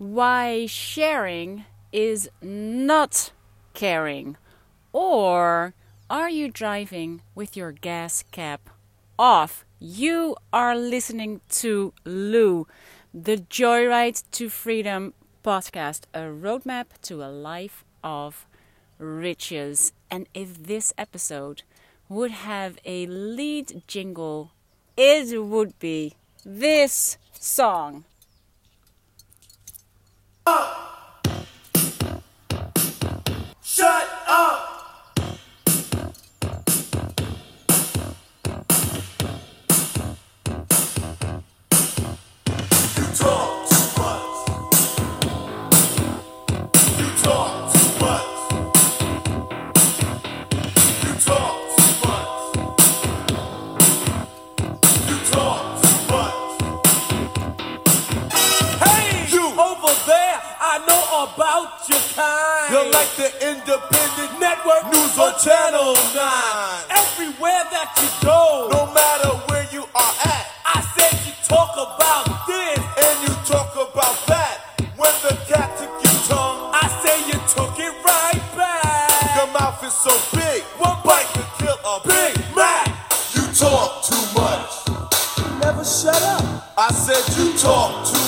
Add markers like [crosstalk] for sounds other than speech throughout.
why sharing is not caring? Or are you driving with your gas cap off? You are listening to Lou, the Joyride to Freedom podcast, a roadmap to a life of riches. And if this episode would have a lead jingle, it would be this song. Uh. Shut your kind. You're like the independent network news on Channel 9. Everywhere that you go, no matter where you are at, I said you talk about this and you talk about that. When the cat took your tongue, I say you took it right back. Your mouth is so big, one bite could kill a Big Mac. You talk too much. You Never shut up. I said you talk too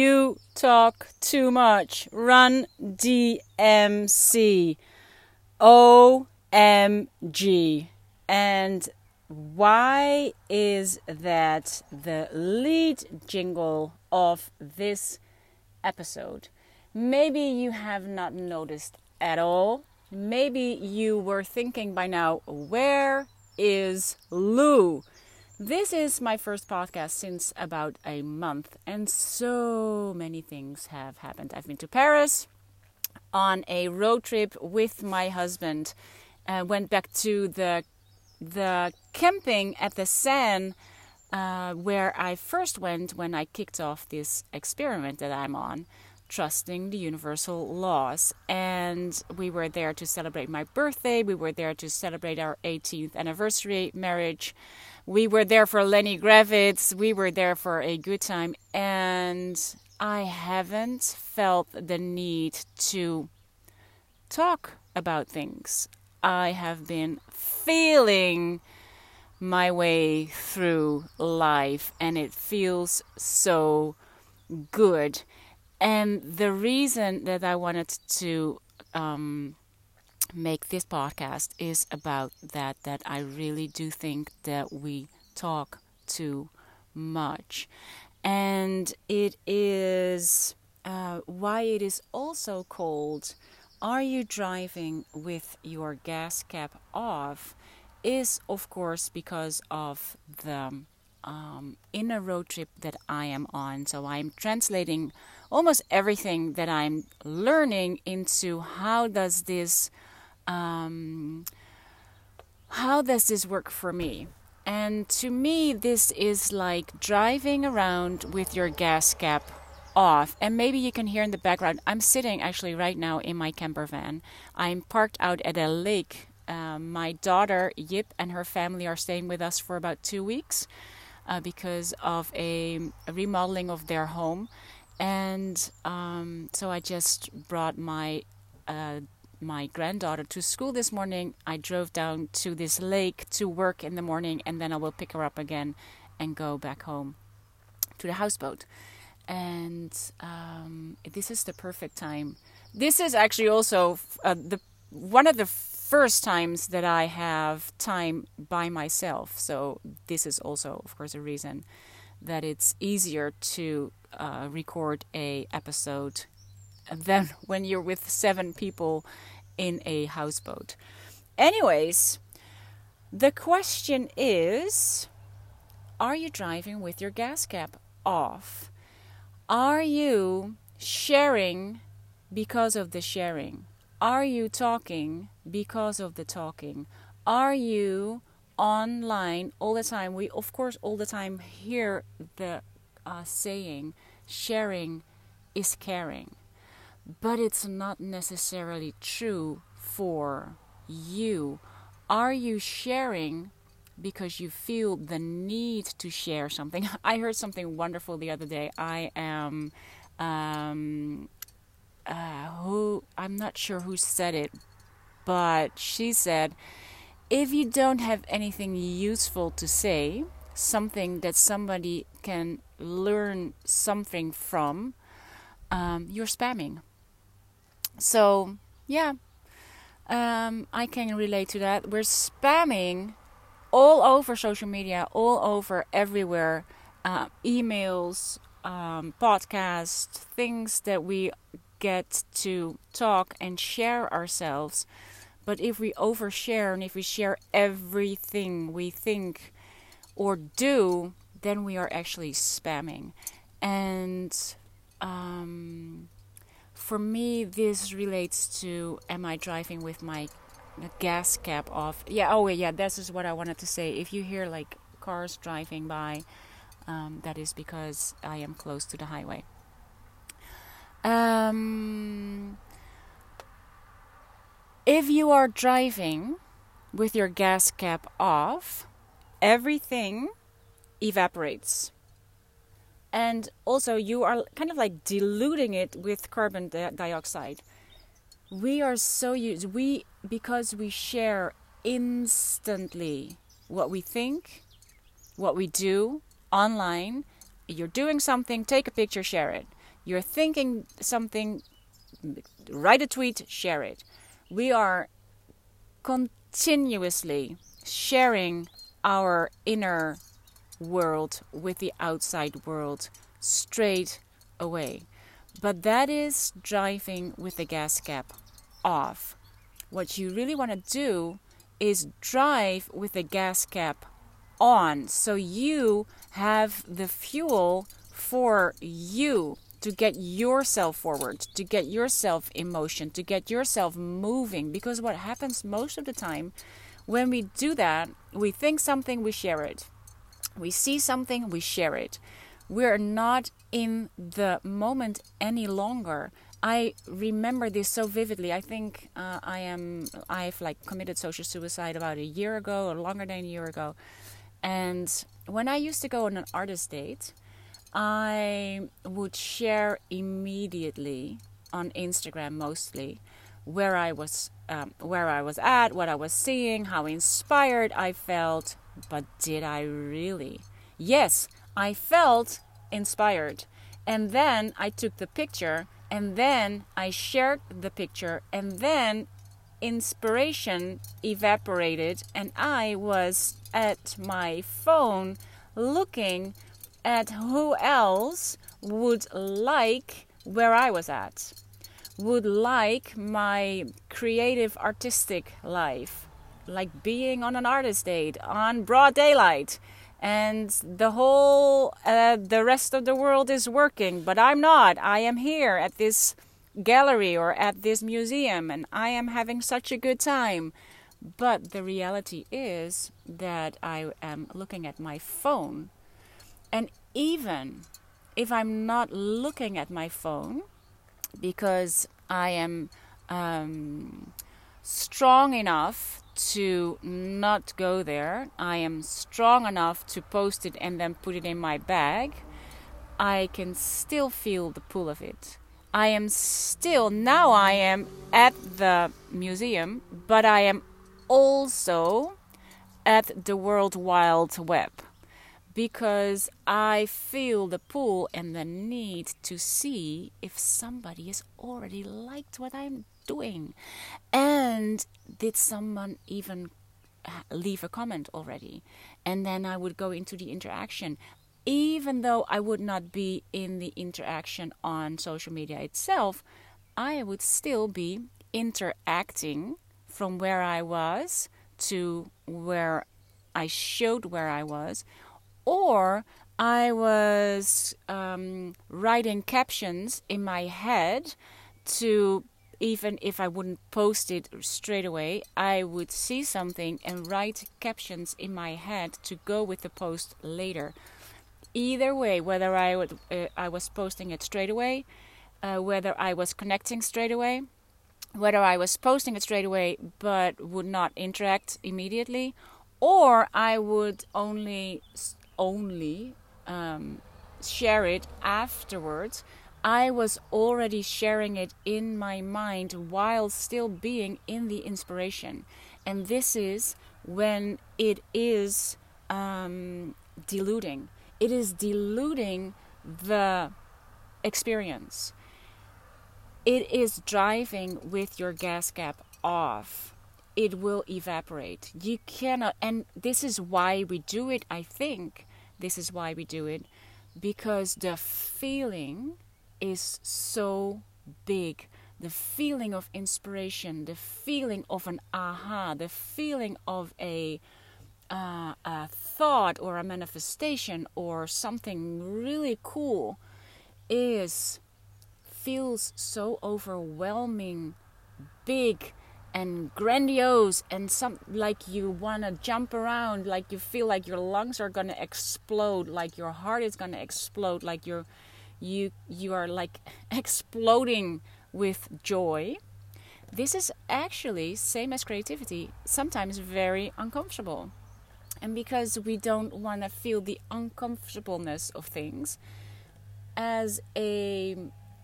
You talk too much. Run DMC. OMG. And why is that the lead jingle of this episode? Maybe you have not noticed at all. Maybe you were thinking by now, where is Lou? This is my first podcast since about a month, and so many things have happened. I've been to Paris on a road trip with my husband. Uh, went back to the the camping at the Seine, uh, where I first went when I kicked off this experiment that I'm on, trusting the universal laws. And we were there to celebrate my birthday. We were there to celebrate our 18th anniversary marriage. We were there for Lenny Kravitz. We were there for a good time. And I haven't felt the need to talk about things. I have been feeling my way through life and it feels so good. And the reason that I wanted to um, make this podcast is about that, that I really do think that we talk too much. And it is uh, why it is also called Are You Driving with Your Gas Cap Off? is of course because of the um, in a road trip that I am on. So I'm translating almost everything that I'm learning into how does this um, how does this work for me? And to me, this is like driving around with your gas cap off. And maybe you can hear in the background, I'm sitting actually right now in my camper van. I'm parked out at a lake. Um, my daughter, Yip, and her family are staying with us for about two weeks uh, because of a, remodeling of their home. And um, so I just brought my uh, my granddaughter to school this morning. I drove down to this lake to work in the morning, and then I will pick her up again and go back home to the houseboat. And um, this is the perfect time. This is actually also uh, the one of the first times that I have time by myself. So this is also, of course, a reason that it's easier to uh, record a episode than when you're with seven people in a houseboat. Anyways, the question is Are you driving with your gas cap off? Are you sharing because of the sharing? Are you talking because of the talking? Are you online all the time? We, of course, all the time hear the uh, saying, sharing is caring but it's not necessarily true for you. Are you sharing because you feel the need to share something. [laughs] I heard something wonderful the other day. I am, um, uh, who I'm not sure who said it, but she said, if you don't have anything useful to say, something that somebody can learn something from, um, you're spamming. So, yeah, um, I can relate to that. We're spamming all over social media, all over everywhere uh, emails, um, podcasts, things that we get to talk and share ourselves. But if we overshare and if we share everything we think or do, then we are actually spamming. And um, for me, this relates to am I driving with my gas cap off? Yeah, oh, yeah, this is what I wanted to say. If you hear like cars driving by, um, that is because I am close to the highway. Um, if you are driving with your gas cap off, everything evaporates. And also, you are kind of like diluting it with carbon dioxide. We are so used, we, because we share instantly what we think, what we do online. You're doing something, take a picture, share it. You're thinking something, write a tweet, share it. We are continuously sharing our inner world with the outside world straight away. But that is driving with the gas cap off. What you really want to do is drive with the gas cap on so you have the fuel for you to get yourself forward, to get yourself in motion, to get yourself moving. Because what happens most of the time when we do that, we think something, we share it. We see something, we share it. We're not in the moment any longer. I remember this so vividly. I think uh, I am I've like committed social suicide about a year ago or longer than a year ago. And when I used to go on an artist date, I would share immediately on Instagram mostly where I was um, where I was at, what I was seeing, how inspired I felt. But did I really? Yes, I felt inspired. And then I took the picture and then I shared the picture and then inspiration evaporated and I was at my phone looking at who else would like where I was at, would like my creative artistic life, like being on an artist date on broad daylight. And the whole, uh, the rest of the world is working, but I'm not. I am here at this gallery or at this museum and I am having such a good time. But the reality is that I am looking at my phone and even if I'm not looking at my phone because I am um, strong enough to not go there, I am strong enough to post it and then put it in my bag, I can still feel the pull of it. I am still, now I am at the museum, but I am also at the World Wide Web because I feel the pull and the need to see if somebody has already liked what I'm doing. And did someone even leave a comment already? And then I would go into the interaction. Even though I would not be in the interaction on social media itself, I would still be interacting from where I was to where I showed where I was or I was um, writing captions in my head to even if I wouldn't post it straight away, I would see something and write captions in my head to go with the post later. Either way, whether I would, uh, I was posting it straight away, uh, whether I was connecting straight away, whether I was posting it straight away but would not interact immediately, or I would only only um, share it afterwards. I was already sharing it in my mind while still being in the inspiration, and this is when it is um, diluting. It is diluting the experience. It is driving with your gas cap off it will evaporate. You cannot, and this is why we do it, I think. This is why we do it because the feeling is so big. The feeling of inspiration, the feeling of an aha, the feeling of a, uh, a thought or a manifestation or something really cool is feels so overwhelming, big, and grandiose and some like you want to jump around like you feel like your lungs are going to explode like your heart is going to explode like you're you you are like [laughs] exploding with joy. This is actually same as creativity sometimes very uncomfortable. And because we don't want to feel the uncomfortableness of things as a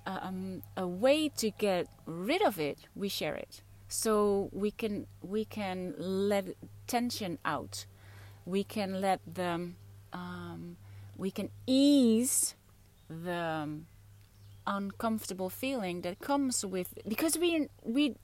um, a way to get rid of it we share it. So we can we can let tension out. We can let them um, we can ease the um, uncomfortable feeling that comes with because we we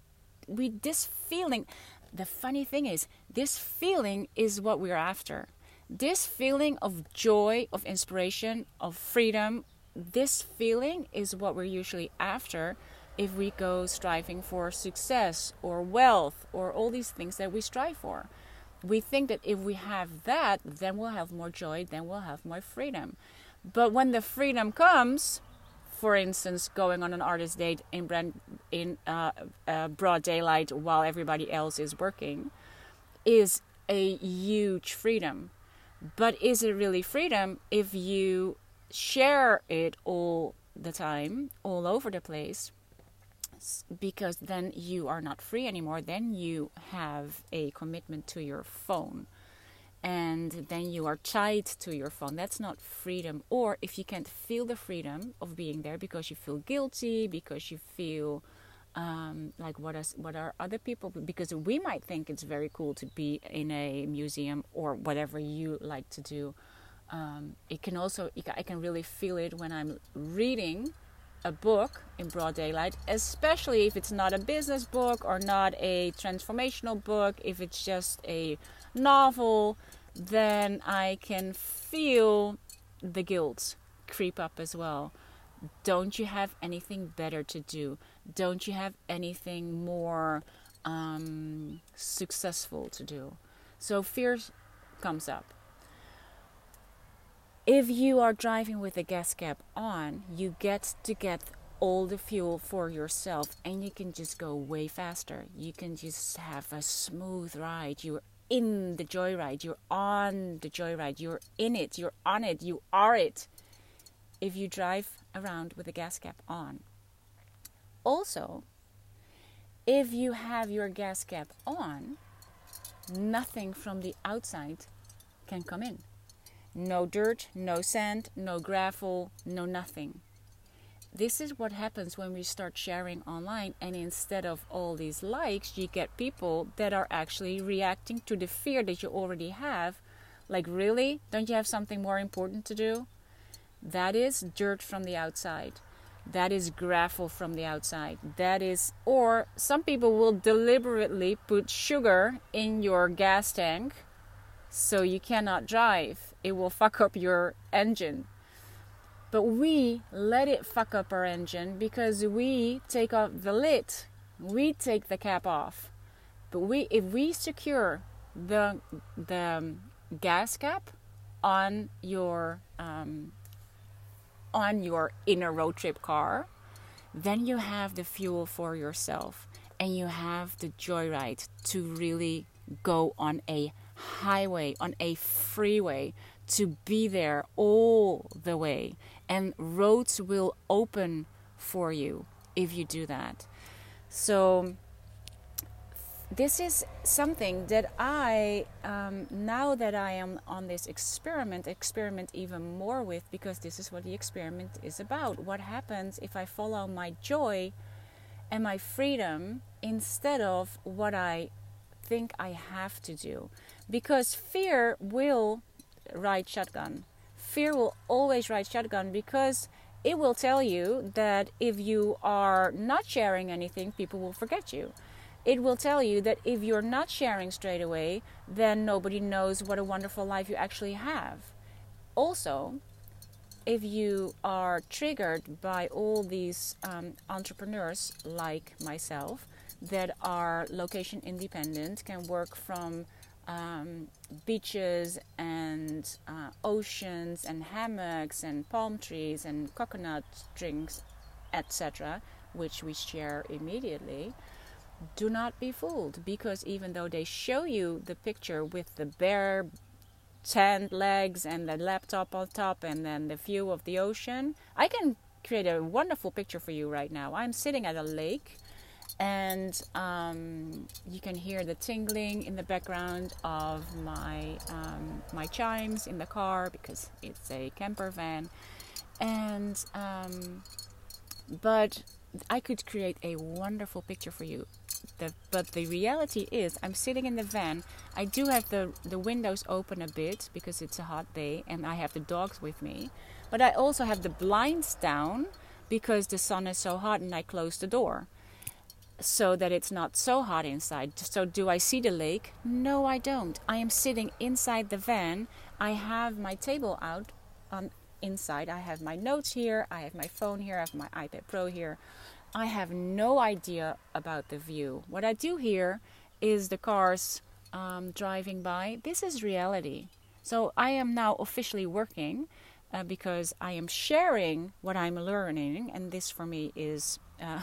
we this feeling the funny thing is this feeling is what we're after this feeling of joy of inspiration of freedom this feeling is what we're usually after if we go striving for success or wealth or all these things that we strive for. We think that if we have that, then we'll have more joy, then we'll have more freedom. But when the freedom comes, for instance, going on an artist date in brand, in uh, uh, broad daylight while everybody else is working, is a huge freedom. But is it really freedom if you share it all the time, all over the place? because then you are not free anymore. Then you have a commitment to your phone and then you are tied to your phone. That's not freedom. Or if you can't feel the freedom of being there because you feel guilty, because you feel um, like what is what are other people? Because we might think it's very cool to be in a museum or whatever you like to do. Um, it can also I can really feel it when I'm reading a book in broad daylight, especially if it's not a business book or not a transformational book, if it's just a novel, then I can feel the guilt creep up as well. Don't you have anything better to do? Don't you have anything more um, successful to do? So fear comes up if you are driving with the gas cap on, you get to get all the fuel for yourself and you can just go way faster. You can just have a smooth ride. You're in the joyride, you're on the joyride, you're in it, you're on it, you are it. If you drive around with the gas cap on. Also, if you have your gas cap on, nothing from the outside can come in. No dirt, no sand, no gravel, no nothing. This is what happens when we start sharing online, and instead of all these likes, you get people that are actually reacting to the fear that you already have. Like, really? Don't you have something more important to do? That is dirt from the outside. That is gravel from the outside. That is, or some people will deliberately put sugar in your gas tank so you cannot drive. It will fuck up your engine. But we let it fuck up our engine because we take off the lid. We take the cap off. But we if we secure the the gas cap on your um, on your inner road trip car, then you have the fuel for yourself and you have the joyride to really go on a highway, on a freeway, to be there all the way. And roads will open for you if you do that. So this is something that I, um, now that I am on this experiment, experiment even more with because this is what the experiment is about. What happens if I follow my joy and my freedom instead of what I think I have to do? Because fear will ride shotgun. Fear will always ride shotgun because it will tell you that if you are not sharing anything, people will forget you it will tell you that if you're not sharing straight away, then nobody knows what a wonderful life you actually have. Also, if you are triggered by all these um, entrepreneurs like myself that are location independent, can work from um, beaches and uh, oceans and hammocks and palm trees and coconut drinks, etc., which we share immediately do not be fooled because even though they show you the picture with the bare tent legs and the laptop on top and then the view of the ocean, I can create a wonderful picture for you right now. I'm sitting at a lake and um, you can hear the tingling in the background of my um, my chimes in the car because it's a camper van and um, but I could create a wonderful picture for you. The, but the reality is, I'm sitting in the van. I do have the, the windows open a bit because it's a hot day and I have the dogs with me. But I also have the blinds down because the sun is so hot and I close the door so that it's not so hot inside. So, do I see the lake? No, I don't. I am sitting inside the van. I have my table out on inside. I have my notes here, I have my phone here, I have my iPad Pro here. I have no idea about the view. What I do hear is the cars um, driving by. This is reality. So I am now officially working uh, because I am sharing what I'm learning, and this for me is uh,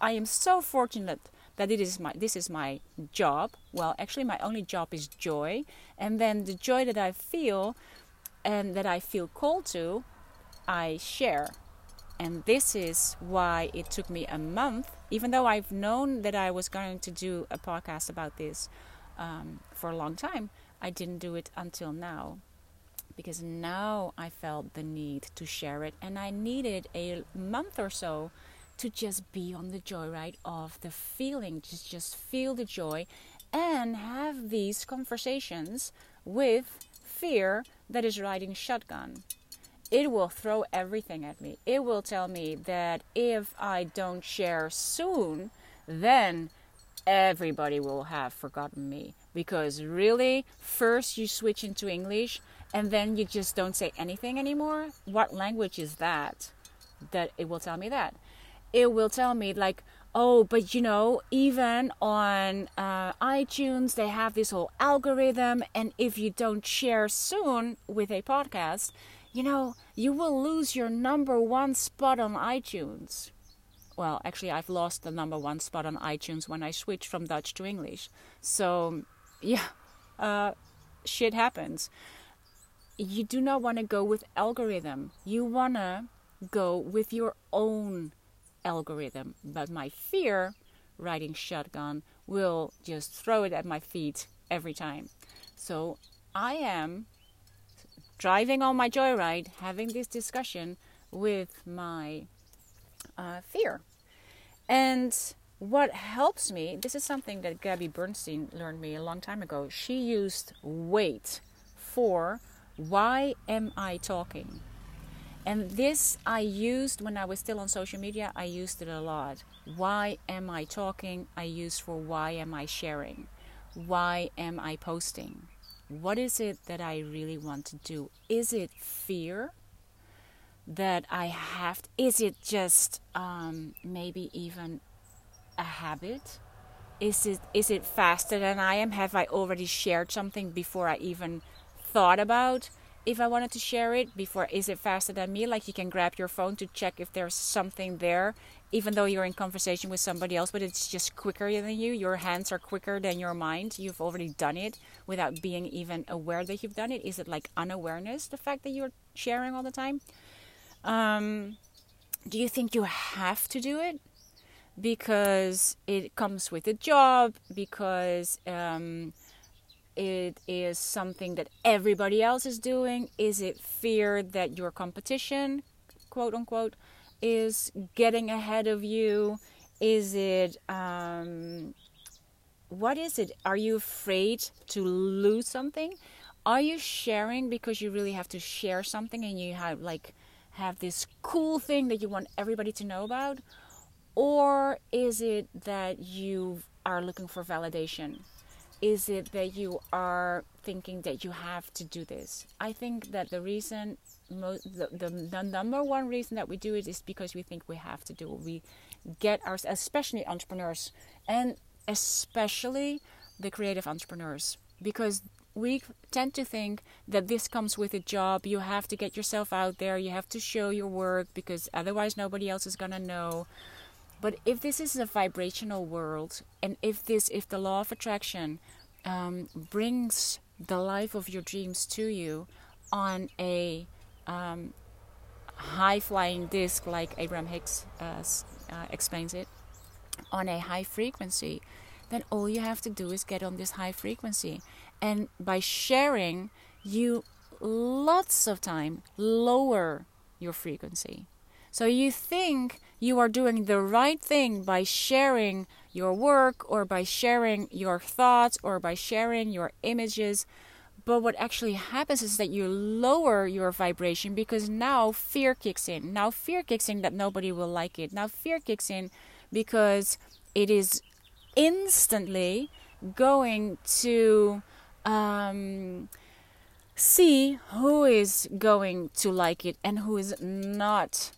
I am so fortunate that it is my this is my job. Well, actually, my only job is joy, and then the joy that I feel and that I feel called to, I share. And this is why it took me a month, even though I've known that I was going to do a podcast about this um, for a long time, I didn't do it until now. Because now I felt the need to share it, and I needed a month or so to just be on the joyride of the feeling, just just feel the joy, and have these conversations with fear that is riding shotgun it will throw everything at me. It will tell me that if I don't share soon, then everybody will have forgotten me. Because really, first you switch into English and then you just don't say anything anymore. What language is that? That it will tell me that. It will tell me, like, oh, but you know, even on uh, iTunes, they have this whole algorithm, and if you don't share soon with a podcast, you know, you will lose your number one spot on iTunes. Well, actually, I've lost the number one spot on iTunes when I switched from Dutch to English. So, yeah, uh, shit happens. You do not want to go with algorithm. You want to go with your own algorithm. But my fear, riding shotgun, will just throw it at my feet every time. So I am driving on my joyride, having this discussion with my uh, fear. And what helps me, this is something that Gabby Bernstein learned me a long time ago. She used wait for why am I talking? And this I used when I was still on social media, I used it a lot. Why am I talking? I use for why am I sharing? Why am I posting? what is it that I really want to do? Is it fear that I have? To, is it just um, maybe even a habit? Is it is it faster than I am? Have I already shared something before I even thought about if I wanted to share it? Before is it faster than me? Like you can grab your phone to check if there's something there even though you're in conversation with somebody else, but it's just quicker than you. Your hands are quicker than your mind. You've already done it without being even aware that you've done it. Is it like unawareness, the fact that you're sharing all the time? Um, do you think you have to do it? because it comes with a job, because um, it is something that everybody else is doing? Is it fear that your competition, quote unquote, is getting ahead of you? Is it um, what is it? Are you afraid to lose something? Are you sharing because you really have to share something and you have like have this cool thing that you want everybody to know about? Or is it that you are looking for validation? Is it that you are thinking that you have to do this? I think that the reason, the, the, the number one reason that we do it is because we think we have to do it. We get our, especially entrepreneurs, and especially the creative entrepreneurs, because we tend to think that this comes with a job. You have to get yourself out there, you have to show your work because otherwise nobody else is going to know. But if this is a vibrational world, and if this, if the law of attraction um, brings the life of your dreams to you on a um, high flying disc, like Abraham Hicks uh, uh, explains it, on a high frequency, then all you have to do is get on this high frequency. And by sharing, you lots of time lower your frequency. So you think you are doing the right thing by sharing your work or by sharing your thoughts or by sharing your images. But what actually happens is that you lower your vibration because now fear kicks in. Now fear kicks in that nobody will like it. Now fear kicks in because it is instantly going to um, see who is going to like it and who is not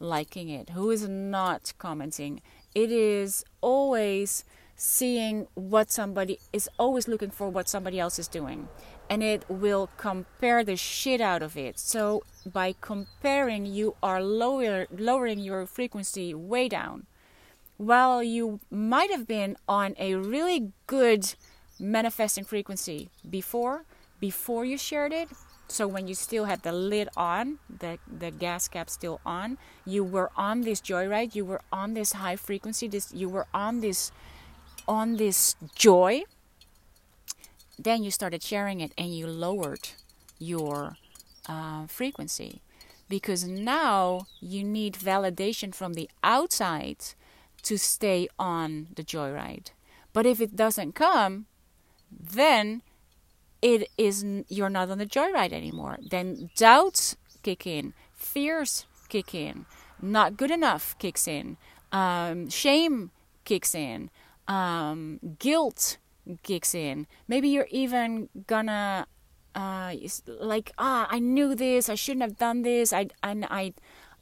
liking it, who is not commenting. It is always seeing what somebody is always looking for what somebody else is doing. And it will compare the shit out of it. So by comparing you are lower lowering your frequency way down. While you might have been on a really good manifesting frequency before before you shared it so when you still had the lid on the the gas cap still on you were on this joyride you were on this high frequency this you were on this on this joy then you started sharing it and you lowered your uh, frequency. Because now you need validation from the outside to stay on the joyride. But if it doesn't come then it is you're not on the joyride anymore. Then doubts kick in, fears kick in, not good enough kicks in, um, shame kicks in, um, guilt kicks in. Maybe you're even gonna uh, like ah, I knew this, I shouldn't have done this. I and I,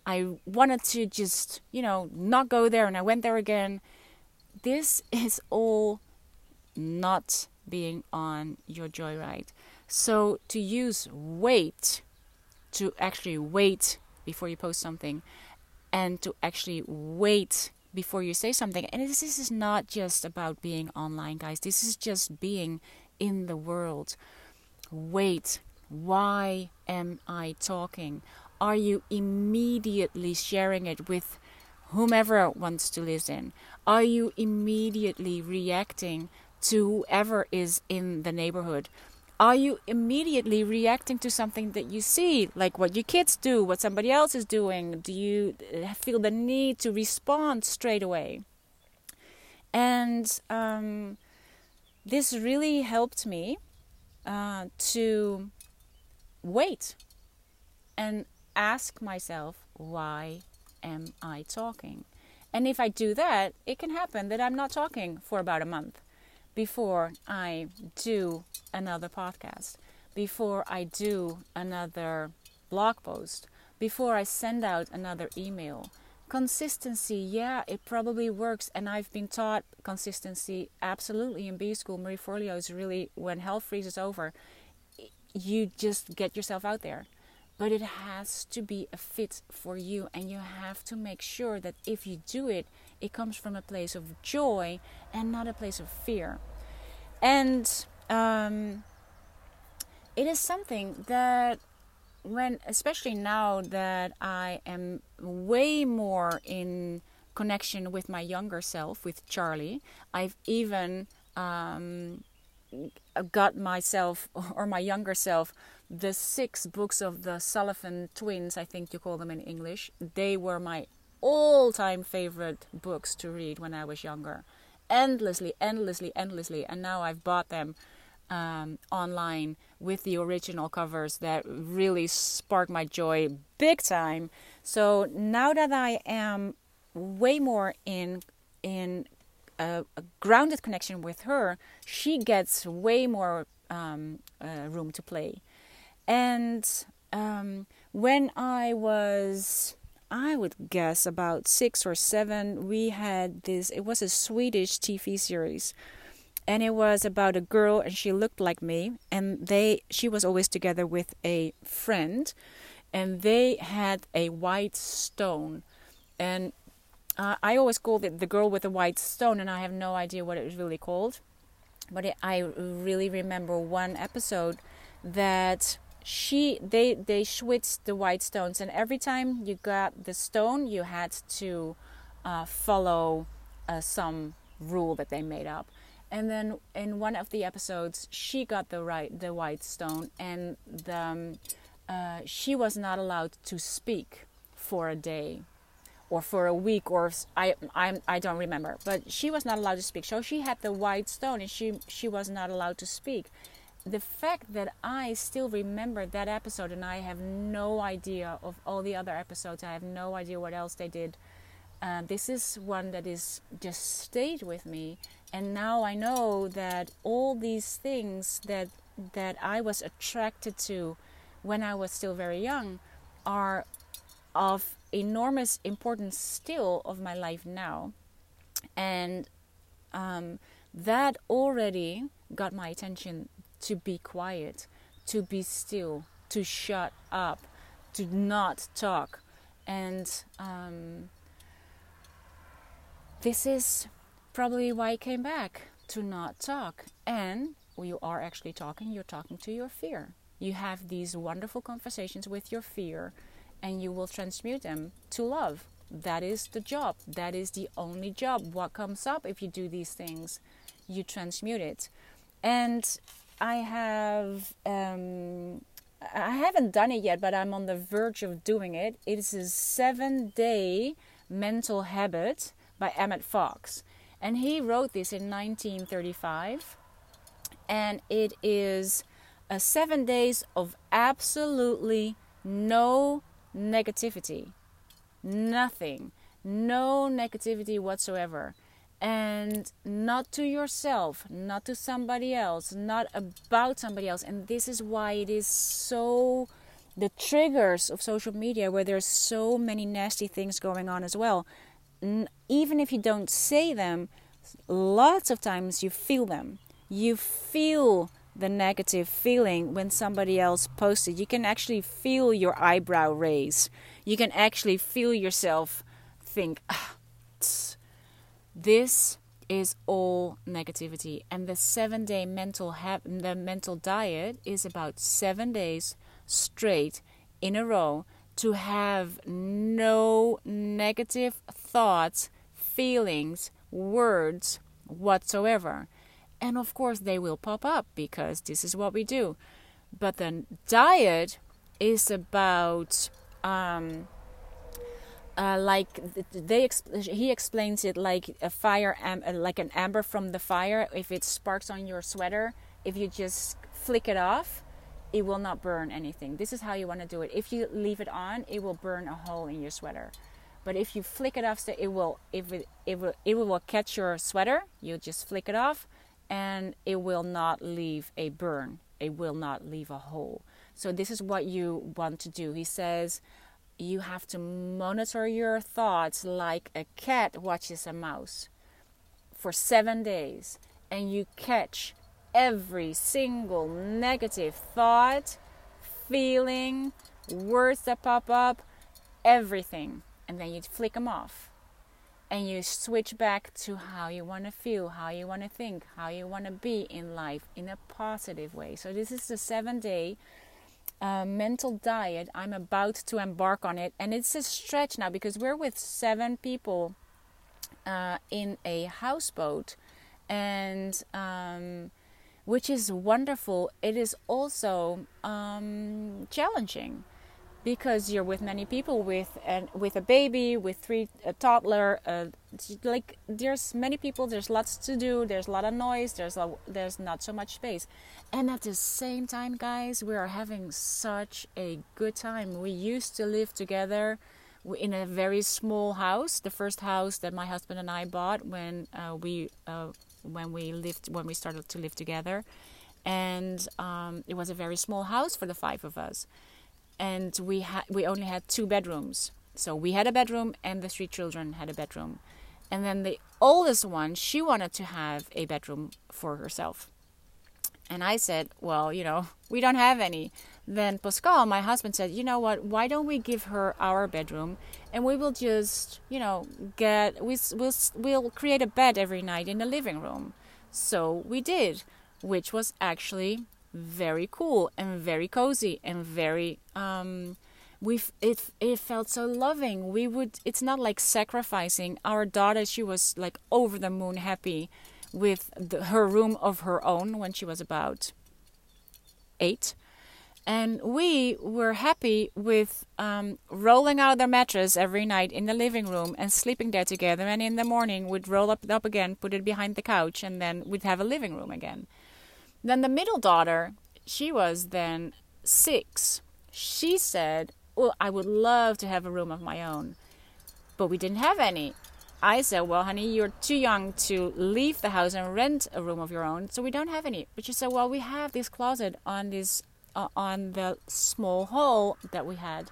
I wanted to just you know not go there, and I went there again. This is all not being on your joyride. So to use wait, to actually wait before you post something, and to actually wait before you say something. And this, this is not just about being online, guys. This is just being in the world. Wait. Why am I talking? Are you immediately sharing it with whomever wants to listen? Are you immediately reacting to whoever is in the neighborhood? Are you immediately reacting to something that you see, like what your kids do, what somebody else is doing? Do you uh, feel the need to respond straight away? And um, this really helped me uh, to wait and ask myself, why am I talking? And if I do that, it can happen that I'm not talking for about a month before I do another podcast, before I do another blog post, before I send out another email. Consistency, yeah, it probably works. And I've been taught consistency absolutely in B school. Marie Forleo is really, when hell freezes over, you just get yourself out there. But it has to be a fit for you, and you have to make sure that if you do it, it comes from a place of joy and not a place of fear. And um, it is something that when especially now that I am way more in connection with my younger self, with Charlie. I've even um, got myself [laughs] or my younger self the six books of the Sullivan twins, I think you call them in English. They were my all time favorite books to read when I was younger. Endlessly, endlessly, endlessly. And now I've bought them um, online with the original covers that really sparked my joy big time. So now that I am way more in in a, a grounded connection with her, she gets way more um, uh, room to play. And um, when I was, I would guess about six or seven, we had this. It was a Swedish TV series. And it was about a girl and she looked like me. And they she was always together with a friend. And they had a white stone. And uh, i always called it the girl with the white stone and i have no idea what it was really called. But it, i really remember one episode that she they they switched the white stones and every time you got the stone you had to uh, follow uh, some rule that they made up. And then in one of the episodes she got the right the white stone and the, um, uh, she was not allowed to speak for a day or for a week or I, I I don't remember. But she was not allowed to speak. So she had the white stone and she she was not allowed to speak the fact that I still remember that episode and I have no idea of all the other episodes I have no idea what else they did uh, this is one that is just stayed with me. And now I know that all these things that that I was attracted to when I was still very young are of enormous importance still of my life now. And um, that already got my attention to be quiet to be still to shut up to not talk and um, this is probably why I came back to not talk. And you are actually talking, you're talking to your fear. You have these wonderful conversations with your fear and you will transmute them to love. That is the job. That is the only job. What comes up if you do these things, you transmute it. And I have um, I haven't done it yet, but I'm on the verge of doing it. It is a seven day mental habit by Emmett Fox. And he wrote this in 1935. And it is a seven days of absolutely no negativity. Nothing. No negativity whatsoever. And not to yourself, not to somebody else, not about somebody else. And this is why it is so the triggers of social media where there's so many nasty things going on as well even if you don't say them, lots of times you feel them. You feel the negative feeling when somebody else posted. You can actually feel your eyebrow raise. You can actually feel yourself think, ah, this is all negativity. And the seven day mental ha- the mental diet is about seven days straight in a row to have no negative thoughts, feelings, words whatsoever. And of course, they will pop up because this is what we do. But the diet is about. Um, uh, like they he explains it like a fire uh, like an amber from the fire if it sparks on your sweater if you just flick it off it will not burn anything. This is how you want to do it. If you leave it on, it will burn a hole in your sweater. But if you flick it off, so it will if it, it will it will catch your sweater. You just flick it off, and it will not leave a burn. It will not leave a hole. So this is what you want to do. He says you have to monitor your thoughts like a cat watches a mouse for seven days, and you catch every single negative thought, feeling, words that pop up, everything. And then you flick them off. And you switch back to how you want to feel, how you want to think, how you want to be in life in a positive way. So, this is the seven day uh, mental diet. I'm about to embark on it. And it's a stretch now because we're with seven people uh, in a houseboat, and um, which is wonderful. It is also um, challenging because you're with many people with and with a baby with three a toddler uh, like there's many people there's lots to do there's a lot of noise there's a, there's not so much space. And at the same time guys we are having such a good time. We used to live together in a very small house the first house that my husband and I bought when uh, we uh, when we lived when we started to live together. And um, it was a very small house for the five of us and we had we only had two bedrooms. So we had a bedroom, and the three children had a bedroom. And then the oldest one, she wanted to have a bedroom for herself. And I said, Well, you know, [laughs] we don't have any. Then Pascal, my husband, said, You know what? Why don't we give her our bedroom and we will just, you know, get, we, we'll, we'll create a bed every night in the living room. So we did, which was actually very cool and very cozy and very um we it it felt so loving we would it's not like sacrificing our daughter she was like over the moon happy with the, her room of her own when she was about 8 and we were happy with um, rolling out their mattress every night in the living room and sleeping there together. And in the morning, we'd roll up, up again, put it behind the couch, and then we'd have a living room again. Then the middle daughter, she was then six. She said, Well, I would love to have a room of my own. But we didn't have any. I said, Well, honey, you're too young to leave the house and rent a room of your own, so we don't have any. But she said, Well, we have this closet on this uh, on the small hall that we had.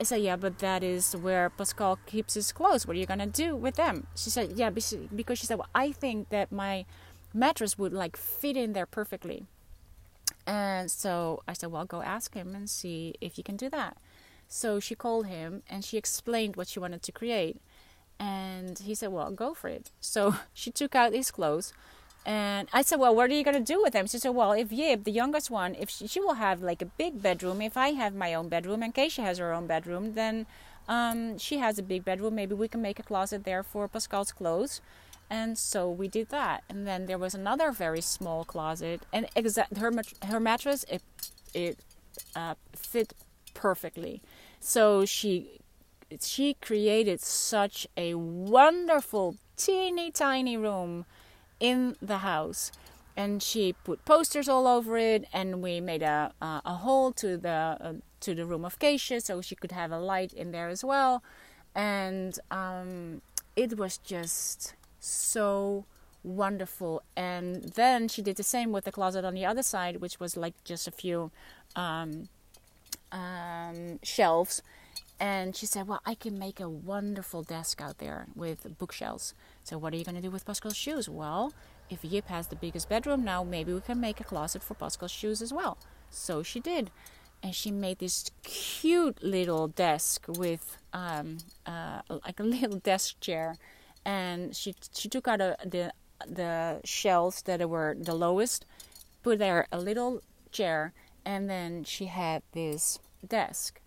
I said, Yeah, but that is where Pascal keeps his clothes. What are you gonna do with them? She said, Yeah, because she said, Well, I think that my mattress would like fit in there perfectly. And so I said, Well, go ask him and see if you can do that. So she called him and she explained what she wanted to create. And he said, Well, go for it. [laughs] So she took out his clothes. And I said, Well, what are you going to do with them? She said, Well, if Yip, the youngest one, if she, she will have like a big bedroom, if I have my own bedroom and Keisha has her own bedroom, then um, she has a big bedroom. Maybe we can make a closet there for Pascal's clothes and so we did that. And then there was another very small closet. And exact her her mattress it it uh, fit perfectly. So she she created such a wonderful teeny tiny room in the house. And she put posters all over it. And we made a uh, a hole to the uh, to the room of Keisha so she could have a light in there as well. And um, it was just so wonderful. And then she did the same with the closet on the other side, which was like just a few um, um, shelves. And she said, Well, I can make a wonderful desk out there with bookshelves. So, what are you going to do with Pascal's shoes? Well, if Yip has the biggest bedroom now, maybe we can make a closet for Pascal's shoes as well. So she did. And she made this cute little desk with um, uh, like a [laughs] little desk chair and she she took out a, the the shelves that were the lowest, put there a little chair, and then she had this desk.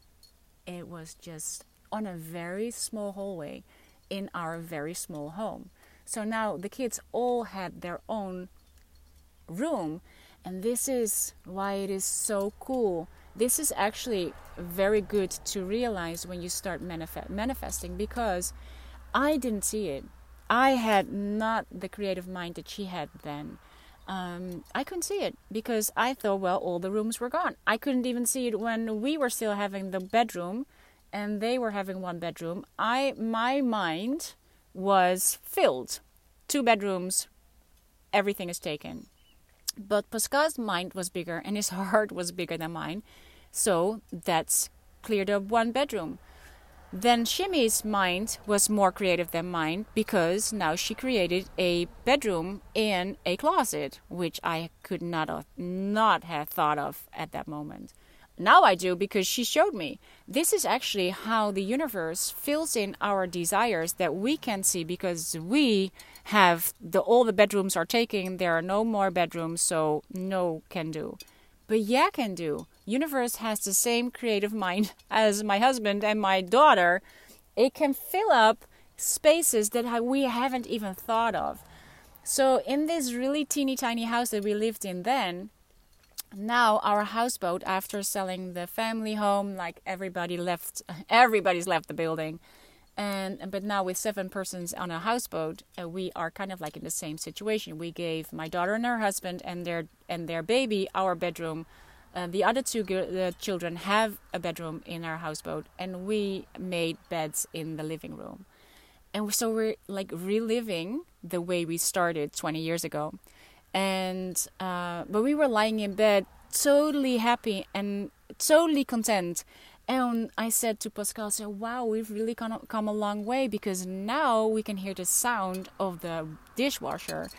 It was just on a very small hallway in our very small home. So now the kids all had their own room, and this is why it is so cool. This is actually very good to realize when you start manifest- manifesting because I didn't see it. I had not the creative mind that she had then. Um, I couldn't see it because I thought, well, all the rooms were gone. I couldn't even see it when we were still having the bedroom and they were having one bedroom. I my mind was filled. Two bedrooms, everything is taken. But Pascal's mind was bigger and his [laughs] heart was bigger than mine. So that's cleared up one bedroom. Then Shimmy's mind was more creative than mine because now she created a bedroom in a closet, which I could not have, not have thought of at that moment. Now I do because she showed me. This is actually how the universe fills in our desires that we can see because we have the all the bedrooms are taken. There are no more bedrooms, so no can do. But yeah can do universe has the same creative mind [laughs] as my husband and my daughter, it can fill up spaces that we haven't even thought of. So, in this really teeny tiny house that we lived in then, now our houseboat, after selling the family home, like everybody left, [laughs] everybody's left the building, and but now with seven persons on a houseboat, uh, we are kind of like in the same situation. We gave my daughter and her husband and their and their baby our bedroom. Uh, the other two the children have a bedroom in our houseboat, and we made beds in the living room and so we're like reliving the way we started 20 years ago and uh, but we were lying in bed totally happy and totally content and I said to Pascal, "So wow, we've really come come a long way because now we can hear the sound of the dishwasher.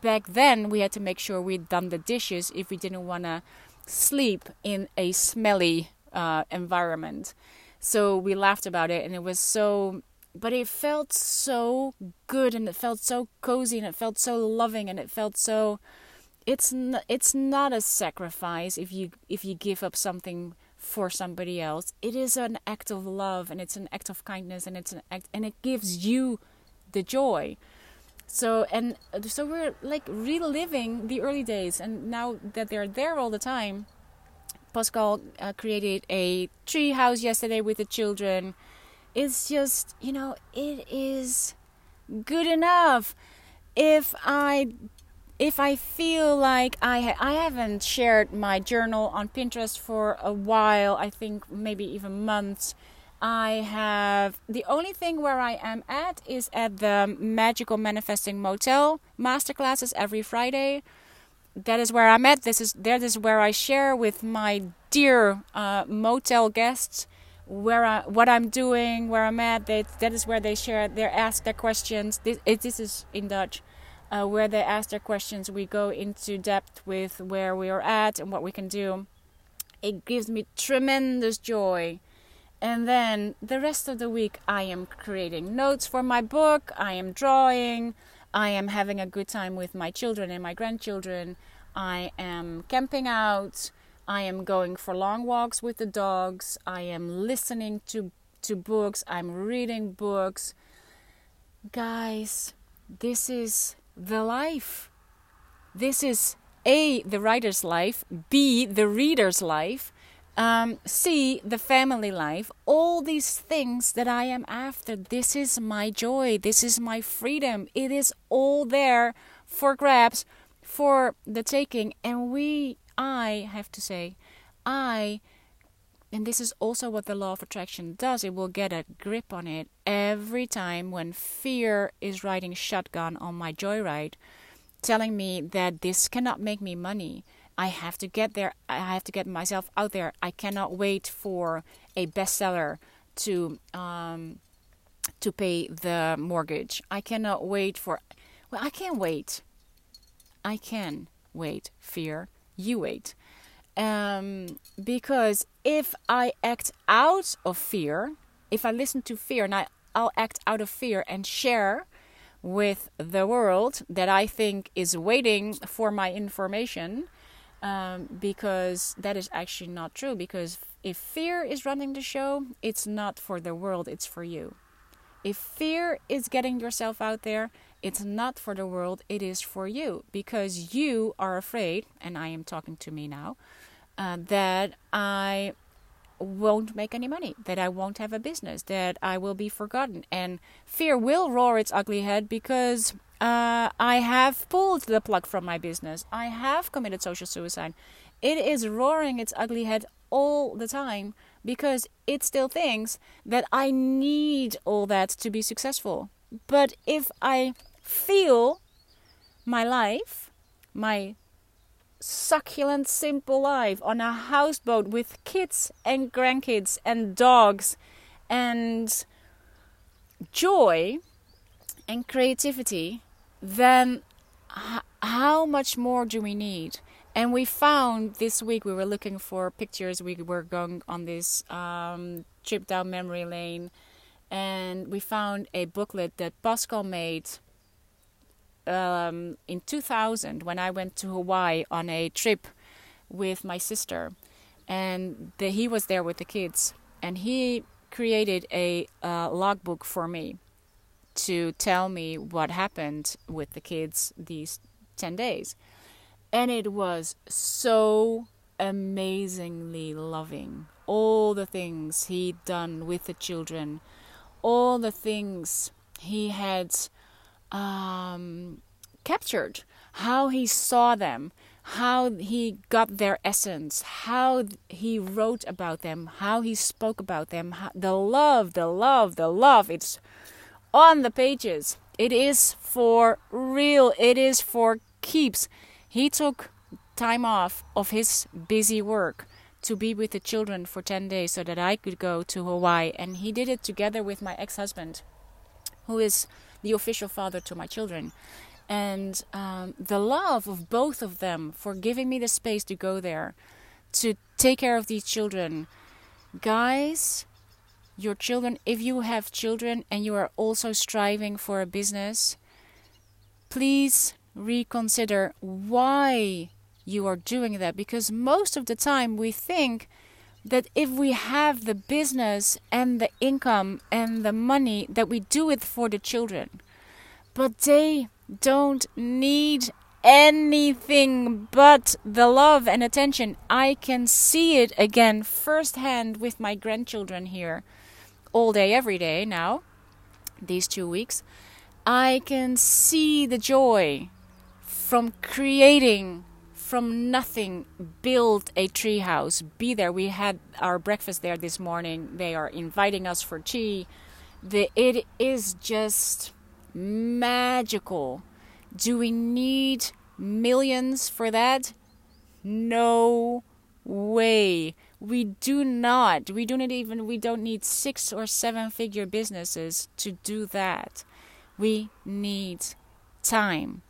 Back then, we had to make sure we'd done the dishes if we didn't want to sleep in a smelly uh, environment. So we laughed about it, and it was so but it felt so good and it felt so cozy and it felt so loving and it felt so it's n- it's not a sacrifice if you if you give up something for somebody else. It is an act of love and it's an act of kindness and it's an act and it gives you the joy. So and so we're like reliving the early days and now that they're there all the time pascal uh, created a tree house yesterday with the children. It's just, you know, it is good enough. If I if I feel like I ha- I haven't shared my journal on Pinterest for a while, I think maybe even months. I have the only thing where I am at is at the Magical Manifesting Motel masterclasses every Friday. That is where I'm at. This is that is where I share with my dear uh, motel guests where I, what I'm doing, where I'm at. They, that is where they share. They ask their questions. This, it, this is in Dutch, uh, where they ask their questions. We go into depth with where we are at and what we can do. It gives me tremendous joy. And then the rest of the week, I am creating notes for my book. I am drawing. I am having a good time with my children and my grandchildren. I am camping out. I am going for long walks with the dogs. I am listening to to books. I'm reading books. Guys, this is the life. This is A, the writer's life, B, the reader's life, um, C, the family life. All these things that I am after. This is my joy. This is my freedom. It is all there for grabs, for the taking. And we I have to say, I, and this is also what the law of attraction does, it will get a grip on it every time when fear is riding shotgun on my joyride, telling me that this cannot make me money. I have to get there. I have to get myself out there. I cannot wait for a bestseller to um, to pay the mortgage. I cannot wait for. Well, I can't wait. I can wait. Fear you wait. Um, because if I act out of fear, if I listen to fear and I, I'll act out of fear and share with the world that I think is waiting for my information, um, because that is actually not true. Because if fear is running the show, it's not for the world, it's for you. If fear is getting yourself out there, it's not for the world, it is for you because you are afraid, and I am talking to me now, uh, that I won't make any money, that I won't have a business, that I will be forgotten. And fear will roar its ugly head because uh, I have pulled the plug from my business, I have committed social suicide. It is roaring its ugly head all the time because it still thinks that I need all that to be successful. But if I feel my life, my succulent, simple life on a houseboat with kids and grandkids and dogs and joy and creativity, then how much more do we need? And we found this week we were looking for pictures. We were going on this um, trip down memory lane, and we found a booklet that Pascal made um, in 2000 when I went to Hawaii on a trip with my sister, and the, he was there with the kids, and he created a uh, logbook for me to tell me what happened with the kids these 10 days. And it was so amazingly loving. All the things he'd done with the children, all the things he had um, captured, how he saw them, how he got their essence, how he wrote about them, how he spoke about them, how, the love, the love, the love. It's on the pages. It is for real, it is for keeps. He took time off of his busy work to be with the children for 10 days so that I could go to Hawaii. And he did it together with my ex husband, who is the official father to my children. And um, the love of both of them for giving me the space to go there, to take care of these children. Guys, your children, if you have children and you are also striving for a business, please reconsider why you are doing that because most of the time we think that if we have the business and the income and the money that we do it for the children but they don't need anything but the love and attention i can see it again firsthand with my grandchildren here all day every day now these 2 weeks. I can see the joy from creating from nothing build a treehouse be there. We had our breakfast there this morning. They are inviting us for tea. The, it is just magical. Do we need millions for that? No way. We do not. We do not even we don't need six or seven figure businesses to do that. We need time.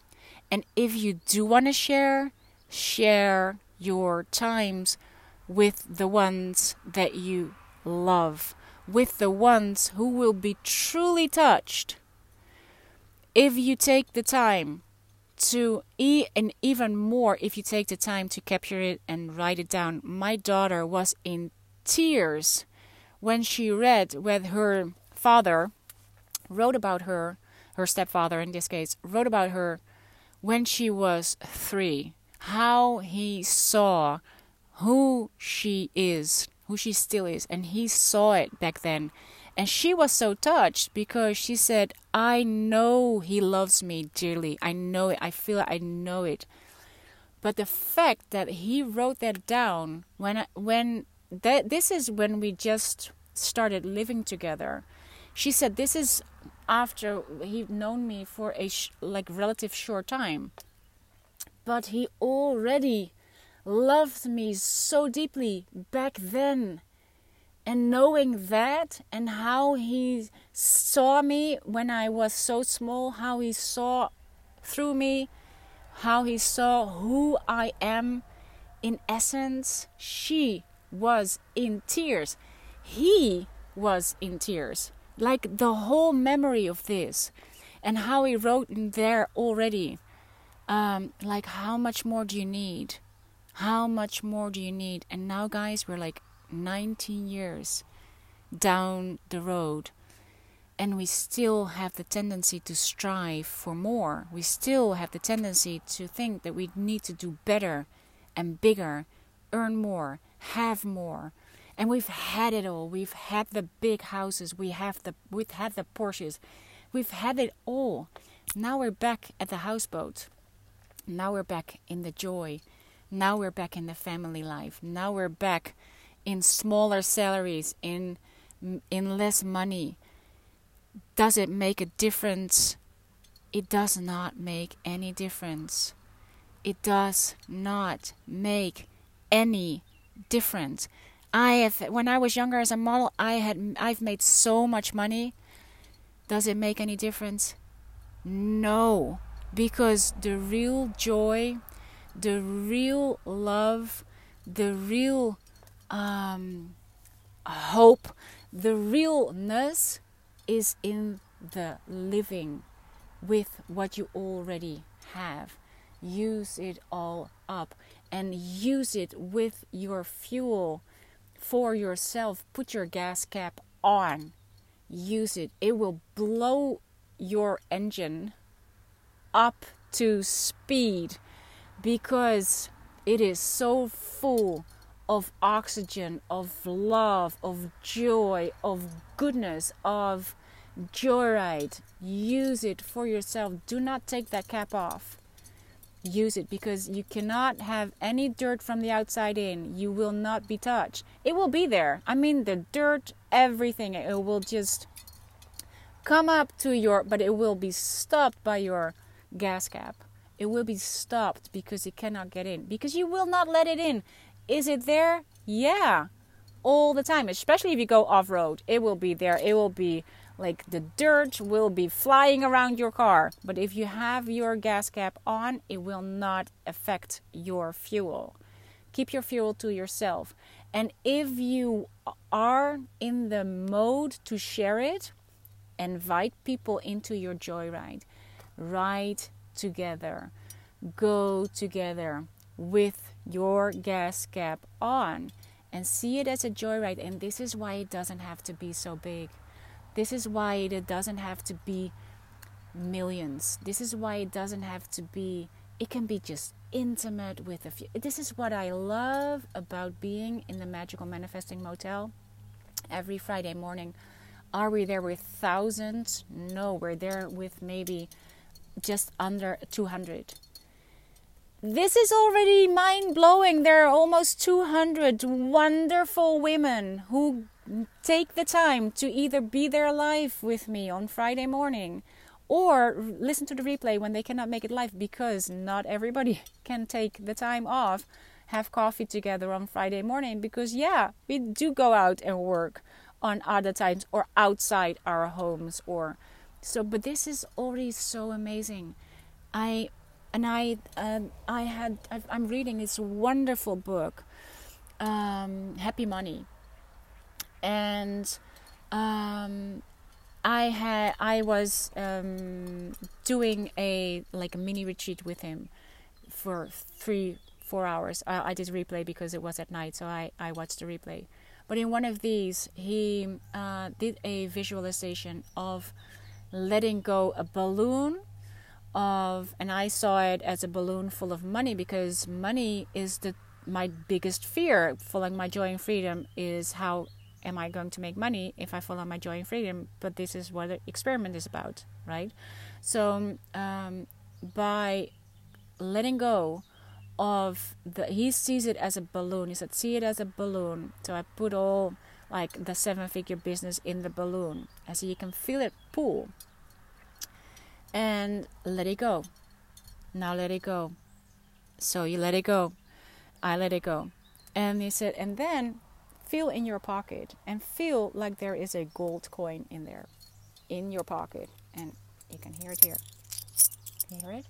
And if you do want to share share your times with the ones that you love, with the ones who will be truly touched. If you take the time to eat, and even more if you take the time to capture it and write it down. My daughter was in tears when she read when her father wrote about her, her stepfather in this case, wrote about her when she was three how he saw who she is, who she still is, and he saw it back then. And she was so touched because she said, I know he loves me dearly. I know it. I feel it. I know it. But the fact that he wrote that down when when that this is when we just started living together. She said this is after he'd known me for a sh- like relative short time but he already loved me so deeply back then. And knowing that and how he saw me when I was so small, how he saw through me, how he saw who I am in essence, she was in tears. He was in tears. Like the whole memory of this and how he wrote in there already um, like how much more do you need? How much more do you need? And now guys we're like 19 years down the road and we still have the tendency to strive for more. We still have the tendency to think that we need to do better and bigger earn more have more. And we've had it all. We've had the big houses. We have the we've had the porsches. We've had it all. Now we're back at the houseboat now we're back in the joy. Now we're back in the family life. Now we're back in smaller salaries, in in less money. Does it make a difference? It does not make any difference. It does not make any difference. I have when I was younger as a model, I had I've made so much money. Does it make any difference? No because the real joy, the real love, the real um, hope, the realness is in the living with what you already have. Use it all up and use it with your fuel for yourself. Put your gas cap on. Use it. It will blow your engine up to speed because it is so full of oxygen, of love, of joy, of goodness, of joyride. Use it for yourself. Do not take that cap off. Use it because you cannot have any dirt from the outside in. You will not be touched. It will be there. I mean, the dirt, everything. It will just come up to your, but it will be stopped by your gas cap. It will be stopped because it cannot get in. Because you will not let it in. Is it there? Yeah. All the time. Especially if you go off road. It will be there. It will be like the dirt will be flying around your car. But if you have your gas cap on, it will not affect your fuel. Keep your fuel to yourself. And if you are in the mode to share it, invite people into your joyride. Ride together. Go together with your gas cap on and see it as a joyride. And this is why it doesn't have to be so big. This is why it doesn't have to be millions. This is why it doesn't have to be, it can be just intimate with a few. This is what I love about being in the Magical Manifesting Motel every Friday morning. Are we there with thousands? No, we're there with maybe just under 200. This is already mind blowing. There are almost 200 wonderful women who take the time to either be there live with me on Friday morning or listen to the replay when they cannot make it live because not everybody [laughs] can take the time off, have coffee together on Friday morning because, yeah, we do go out and work on other times or outside our homes or so but this is already so amazing. I and i uh, i had i am reading this wonderful book um, happy money. And um, i had i was um, doing a like a mini retreat with him for three four hours. I, I did replay because it was at night so i i watched the replay. But in one of these he uh, did a visualization of letting go a balloon of and I saw it as a balloon full of money because money is the my biggest fear. Following my joy and freedom is how am I going to make money if I follow my joy and freedom? But this is what the experiment is about right? So um, by letting go of the he sees it as a balloon. He said see it as a balloon. So I put all like the seven figure business in the balloon as you can feel it pull. And let it go. Now let it go. So you let it go. I let it go. And he said and then feel in your pocket and feel like there is a gold coin in there in your pocket. And you can hear it here. Can you hear it?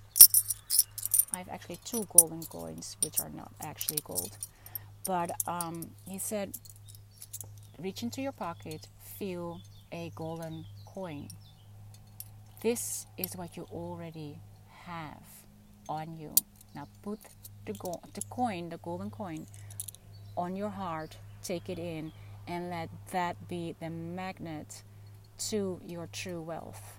I have actually two golden coins which are not actually gold. But um, he said reach into your pocket, feel a golden coin. This is what you already have on you. Now put the, go- the coin, the golden coin, on your heart, take it in, and let that be the magnet to your true wealth.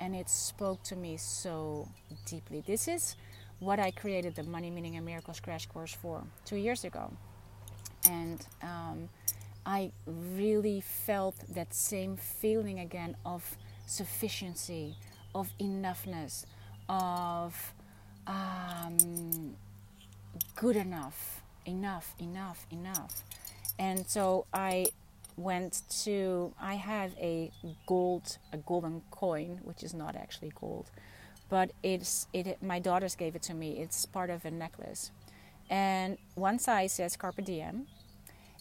And it spoke to me so deeply. This is what I created the Money, Meaning, and Miracles Crash Course for two years ago. And um, I really felt that same feeling again of sufficiency, of enoughness, of um, good enough, enough, enough, enough. And so I went to I have a gold a golden coin which is not actually gold but it's it my daughters gave it to me it's part of a necklace and one side says carpe diem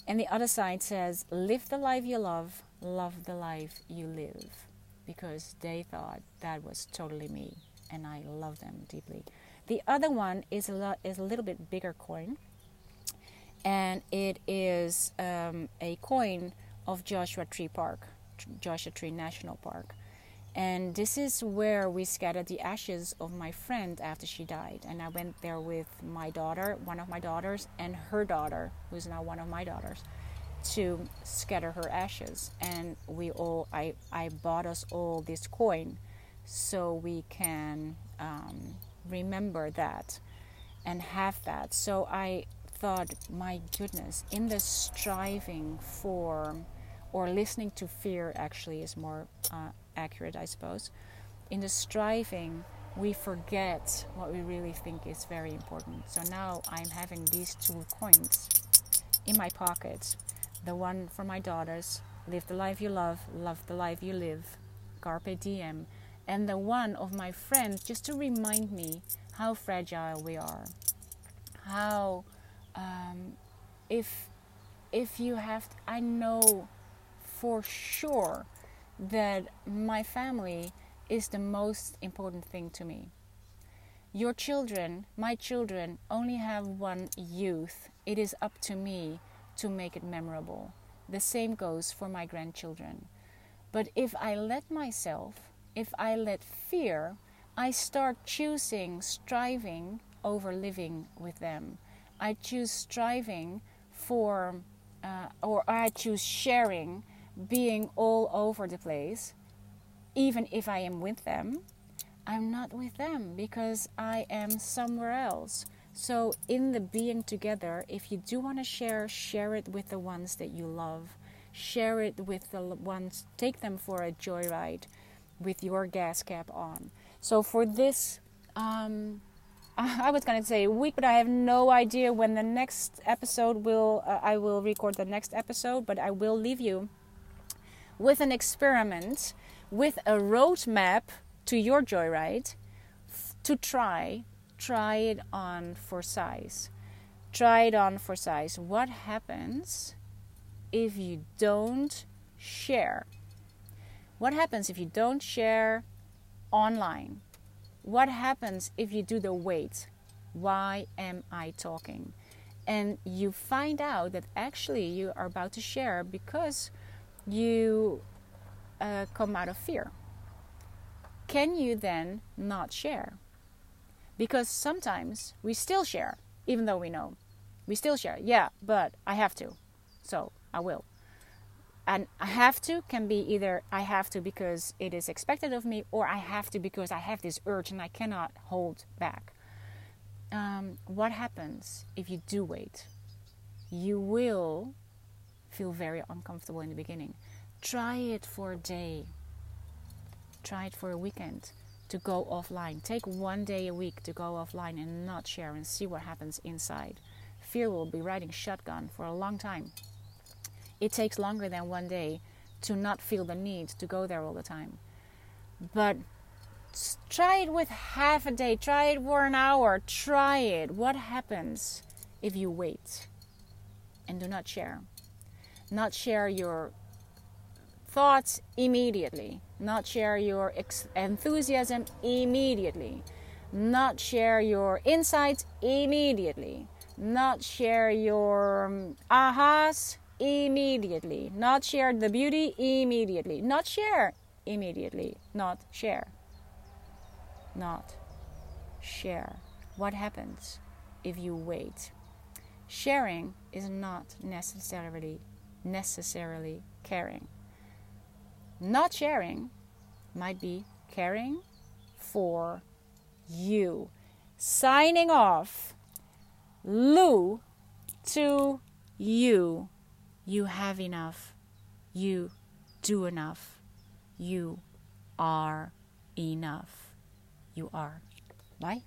and the other side says, Live the life you love, love the life you live. Because they thought that was totally me, and I love them deeply. The other one is a, lot, is a little bit bigger coin, and it is um, a coin of Joshua Tree Park, Joshua Tree National Park. And this is where we scattered the ashes of my friend after she died. And I went there with my daughter, one of my daughters, and her daughter, who's now one of my daughters, to scatter her ashes. And we all, I, I bought us all this coin so we can um, remember that and have that. So I thought, my goodness, in the striving for, or listening to fear actually is more uh, accurate, I suppose. In the striving, we forget what we really think is very important. So now I'm having these two coins in my pocket the one for my daughters, live the life you love, love the life you live, carpe diem, and the one of my friends just to remind me how fragile we are. How, um, if if you have, I know for sure that my family is the most important thing to me. Your children, my children, only have one youth. It is up to me to make it memorable. The same goes for my grandchildren. But if I let myself, if I let fear, I start choosing striving over living with them. I choose striving for, uh, or I choose sharing, being all over the place, even if I am with them. I'm not with them because I am somewhere else. So, in the being together, if you do want to share, share it with the ones that you love. Share it with the ones, take them for a joyride with your gas cap on. So, for this, um, [laughs] I was going to say week, but I have no idea when the next episode will, uh, I will record the next episode, but I will leave you with an experiment, with a roadmap to your joyride to try try it on for size. Try it on for size. What happens if you don't share? What happens if you don't share online? What happens if you do the wait? Why am I talking? And you find out that actually you are about to share because you uh, come out of fear. Can you then not share? Because sometimes we still share, even though we know. We still share, yeah, but I have to. So I will. And I have to can be either I have to because it is expected of me, or I have to because I have this urge and I cannot hold back. Um, what happens if you do wait? You will feel very uncomfortable in the beginning. Try it for a day, try it for a weekend to go offline. Take one day a week to go offline and not share and see what happens inside. Fear will be riding shotgun for a long time. It takes longer than one day to not feel the need to go there all the time. But try it with half a day, try it for an hour, try it. What happens if you wait and do not share? Not share your thoughts immediately, not share your enthusiasm immediately, not share your insights immediately, not share your um, ahas immediately, not share the beauty immediately, not share immediately, not share, not share. What happens if you wait? Sharing is not necessarily necessarily caring. Not sharing might be caring for you. Signing off. Lou to you. You have enough. You do enough. You are enough. You are. Bye.